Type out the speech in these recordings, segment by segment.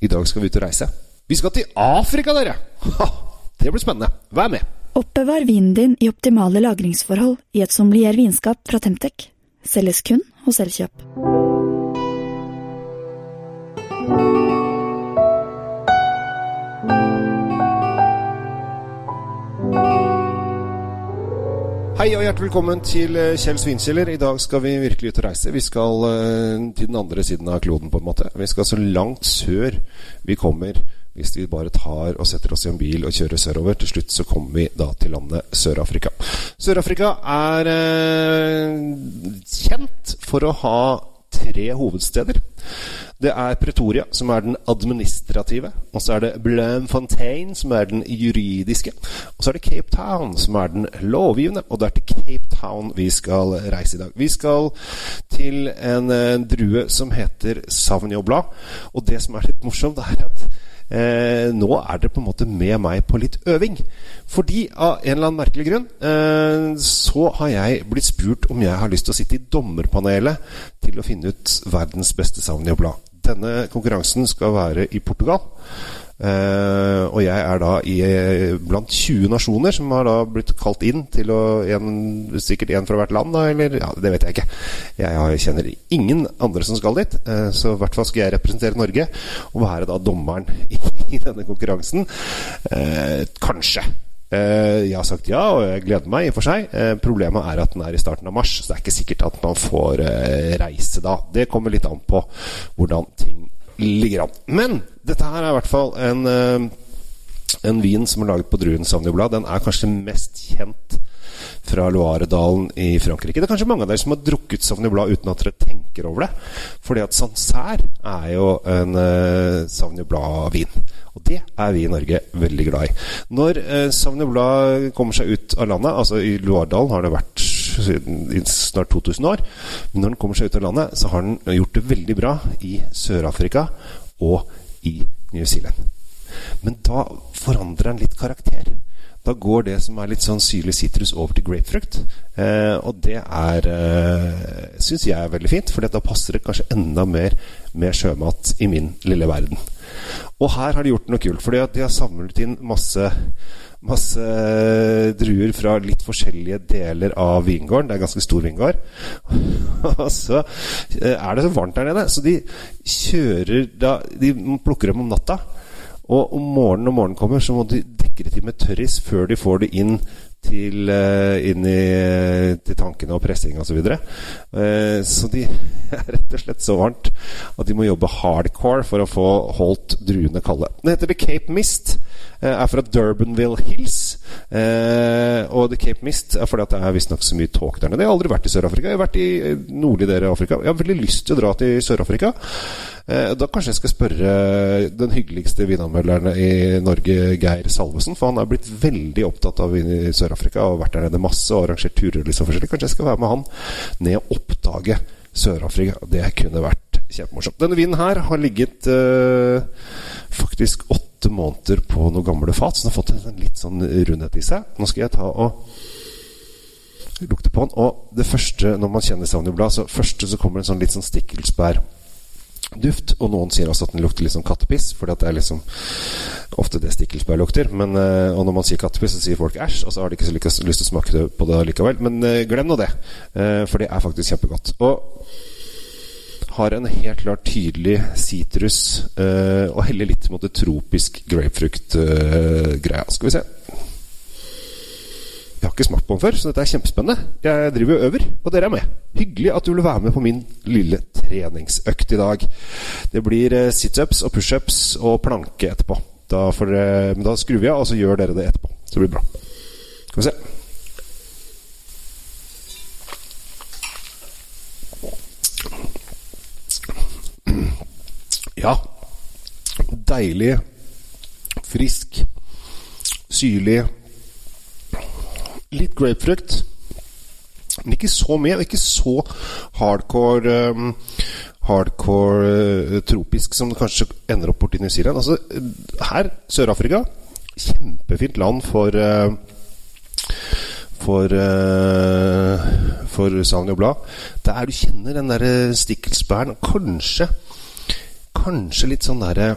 I dag skal vi ut og reise. Vi skal til Afrika, dere! Ha, det blir spennende. Vær med. Oppbevar vinen din i optimale lagringsforhold i et sommelier vinskap fra Temtec. Selges kun hos Elkjøp. Hei og hjertelig velkommen til eh, Kjell Svinkjeller. I dag skal vi virkelig ut og reise. Vi skal uh, til den andre siden av kloden, på en måte. Vi skal så langt sør vi kommer hvis vi bare tar og setter oss i en bil og kjører sørover. Til slutt så kommer vi da til landet Sør-Afrika. Sør-Afrika er eh, kjent for å ha tre hovedsteder. Det er Pretoria, som er den administrative. Og så er det Bloemfontein, som er den juridiske. Og så er det Cape Town, som er den lovgivende. Og det er til Cape Town vi skal reise i dag. Vi skal til en, en drue som heter Sauvignon Blad. Og det som er litt morsomt, er at Eh, nå er dere på en måte med meg på litt øving. Fordi av en eller annen merkelig grunn eh, så har jeg blitt spurt om jeg har lyst til å sitte i dommerpanelet til å finne ut verdens beste Sauvignon-blad. Denne konkurransen skal være i Portugal. Uh, og jeg er da i, blant 20 nasjoner som har da blitt kalt inn til å en, Sikkert én fra hvert land, da, eller ja, Det vet jeg ikke. Jeg, kjenner ingen andre som skal dit. Uh, så i hvert fall skal jeg representere Norge og være da dommeren i, i denne konkurransen. Uh, kanskje. Jeg har sagt ja, og jeg gleder meg i og for seg. problemet er at den er i starten av mars, så det er ikke sikkert at man får reise da. Det kommer litt an på hvordan ting ligger an. Men dette her er i hvert fall en, eh, en vin som er laget på druen Sauvignon Den er kanskje mest kjent fra Loiredalen i Frankrike. Det er kanskje mange av dere som har drukket Sauvignon Blanc uten at dere tenker over det. Fordi at Sancerre er jo en uh, Sauvignon Blanc-vin. Og det er vi i Norge veldig glad i. Når uh, Sauvignon Blanc kommer seg ut av landet, altså i Loiredalen har det vært i snart 2000 år. Men når den kommer seg ut av landet, så har den gjort det veldig bra i Sør-Afrika og i New Zealand. Men da forandrer den litt karakter. Da går det som er litt sånn syrlig sitrus over til grapefrukt. Eh, og det er eh, syns jeg er veldig fint, for da passer det kanskje enda mer med sjømat i min lille verden. Og her har de gjort noe kult, for de har samlet inn masse masse druer fra litt forskjellige deler av vingården. Det er en ganske stor vingård. Og så eh, er det så varmt der nede, så de kjører da De plukker dem om natta. Og om morgenen når morgenen kommer, så må de det til med tørris før de får det inn til, uh, inn i, til tankene og pressing osv. Så, videre. uh, så de er rett og slett så varmt at de må jobbe hardcore for å få holdt druene kalde. Det heter The Cape Mist. Er fra Durbanville Hills. og The Cape Mist er fordi at det er visstnok så mye tåke der nede. Jeg har aldri vært i Sør-Afrika. Jeg har vært i nordlige deler av Afrika. Jeg har veldig lyst til å dra til Sør-Afrika. Eh, da kanskje jeg skal spørre den hyggeligste vinanmelderen i Norge, Geir Salvesen. For han er blitt veldig opptatt av vin i Sør-Afrika og vært der nede masse og arrangert turer. Liksom forskjellig. Kanskje jeg skal være med han ned og oppdage Sør-Afrika. Det kunne vært kjempemorsomt. Denne vinen her har ligget uh, faktisk åtte måneder på noen gamle fat, så den har fått en litt sånn rundhet i seg. Nå skal jeg ta og lukte på den. Og det første, når man kjenner Sauvignon så første så kommer en sånn litt sånn stikkelsbær duft. Og noen sier også at den lukter litt som kattepiss, for det er liksom ofte det stikkelsbær lukter. Men, uh, og når man sier kattepiss, så sier folk æsj, og så har de ikke så lyst til å smake på det likevel. Men uh, glem nå det, uh, for det er faktisk kjempegodt. Og har en helt klart tydelig sitrus, og heller litt mot det tropisk grapefrukt-greia. Skal vi se. Ikke smakt på den før, så dette er kjempespennende. Jeg driver og øver, og dere er med. Hyggelig at du vil være med på min lille treningsøkt i dag. Det blir eh, situps og pushups og planke etterpå. Da, dere, men da skrur vi av, og så gjør dere det etterpå. Så det blir bra. Skal vi se. Ja. Deilig, frisk, syrlig Litt grapefrukt. Men ikke så mye, og ikke så hardcore um, Hardcore uh, tropisk som det kanskje ender opp borti New Zealand. Altså, her, Sør-Afrika, kjempefint land for uh, for uh, For Sauvignon Blad. Der du kjenner den derre stikkelsbæren, kanskje Kanskje litt sånn derre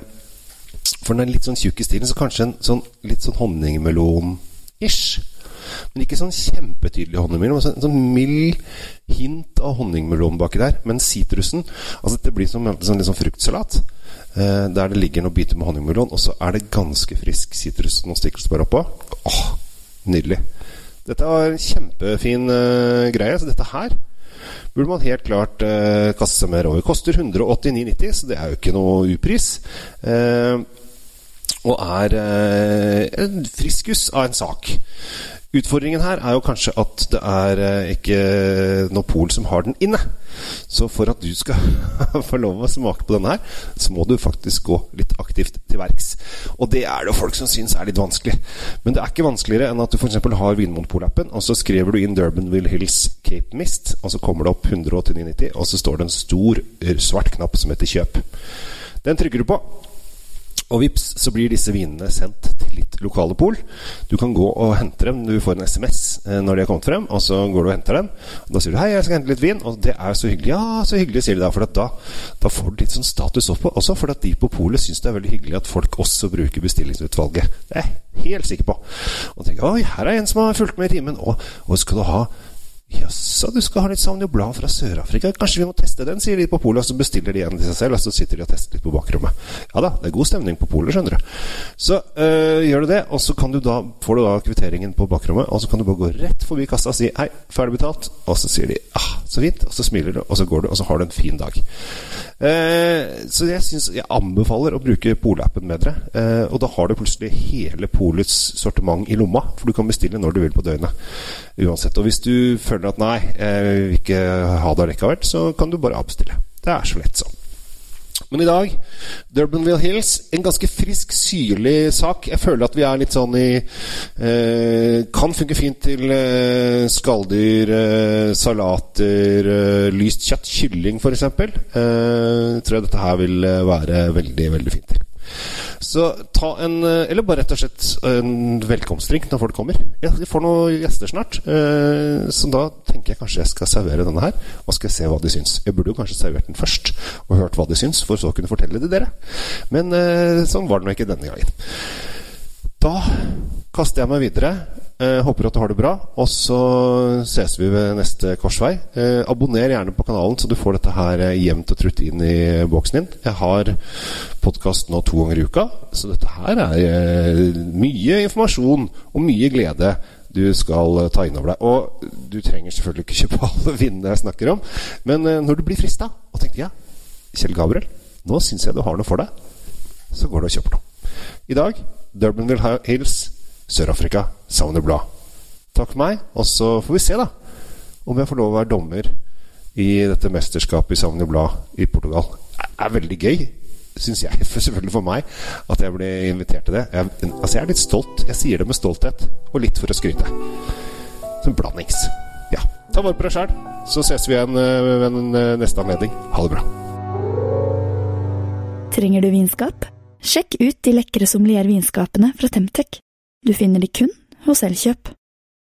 For den er litt sånn tjukk i stilen, så kanskje en sånn, litt sånn honningmelon-ish. Men ikke sånn kjempetydelig honningmelon. Sånn, sånn mild hint av honningmelon baki der. Men sitrusen Altså Det blir som litt sånn fruktsalat. Eh, der det ligger noen biter med honningmelon, og så er det ganske frisk sitrus. Noen stikkelsbær oppå. Åh, nydelig. Dette var en kjempefin uh, greie. Så dette her burde man helt klart uh, kaste seg mer over. Koster 189,90, så det er jo ikke noe upris. Uh, og er en friskus av en sak. Utfordringen her er jo kanskje at det er eh, ikke noe pol som har den inne. Så for at du skal få lov å smake på denne her, så må du faktisk gå litt aktivt til verks. Og det er det jo folk som syns er litt vanskelig. Men det er ikke vanskeligere enn at du f.eks. har Vinmonopol-appen, og så skriver du inn Durbanville Hills Cape Mist, og så kommer det opp 189,90, og så står det en stor svart knapp som heter kjøp. Den trykker du på. Og vips, så blir disse vinene sendt til litt lokale pol. Du kan gå og hente dem. Du får en SMS eh, når de har kommet frem, og så går du og henter dem. Og da sier du 'hei, jeg skal hente litt vin', og det er så hyggelig. Ja, så hyggelig, sier de da. For da, da, får du litt sånn status opp også, for at de på polet syns det er veldig hyggelig at folk også bruker bestillingsutvalget. Det er jeg helt sikker på. Og tenker 'oi, her er en som har fulgt med i timen', og, og skal du ha Jaså, du skal ha litt Sauvignon Blanc fra Sør-Afrika? Kanskje vi må teste den, sier de på polet. Og så bestiller de en til seg selv, og så sitter de og tester litt på bakrommet. Ja da, det er god stemning på polet, skjønner du. Så øh, gjør du det, og så du da, får du da kvitteringen på bakrommet, og så kan du bare gå rett forbi kassa og si 'hei, ferdig betalt', og så sier de 'ah, så fint', og så smiler du, og så går du, og så har du en fin dag. Eh, så jeg, syns jeg anbefaler å bruke polappen bedre. Eh, og da har du plutselig hele polets sortiment i lomma, for du kan bestille når du vil på døgnet. Uansett. Og hvis du føler at nei, jeg vil ikke ha det allikevel, så kan du bare avbestille. Det er så lett sånn. Men i dag, Durbanville Hills, en ganske frisk, syrlig sak. Jeg føler at vi er litt sånn i eh, Kan funke fint til eh, skalldyr, eh, salater, eh, lyst kjøtt, kylling f.eks. Eh, tror jeg dette her vil eh, være veldig, veldig fint til. Så ta en eh, Eller bare rett og slett en velkomstdrink når folk kommer. Jeg får noen gjester snart, eh, så da tenker jeg kanskje jeg skal servere denne her. Og skal se hva de syns. Jeg burde jo kanskje servert den først og hørt hva de syns, for så å kunne fortelle det dere. Men eh, sånn var det nå ikke denne gangen. Da kaster jeg meg videre Eh, håper at du har det bra. Og så ses vi ved neste korsvei. Eh, abonner gjerne på kanalen, så du får dette her eh, jevnt og trutt inn i boksen din. Jeg har podkast nå to ganger i uka, så dette her er eh, mye informasjon og mye glede du skal ta inn over deg. Og du trenger selvfølgelig ikke kjøpe alle vinnene jeg snakker om, men eh, når du blir frista og tenker ja, Kjell Gabriel, nå syns jeg du har noe for deg, så går du og kjøper noe. I dag Durbanville Hills Sør-Afrika savner blad. Takk for meg, og så får vi se, da, om jeg får lov å være dommer i dette mesterskapet i Savner Blad i Portugal. Det er veldig gøy, syns jeg, for selvfølgelig for meg, at jeg ble invitert til det. Jeg, altså, jeg er litt stolt. Jeg sier det med stolthet, og litt for å skryte. Som blandings. Ja. Ta vare på deg sjæl, så ses vi igjen eh, ved en eh, neste anledning. Ha det bra. Trenger du vinskap? Sjekk ut de lekre sommeliervinskapene fra Temtec. Du finner de kun hos Elkjøp.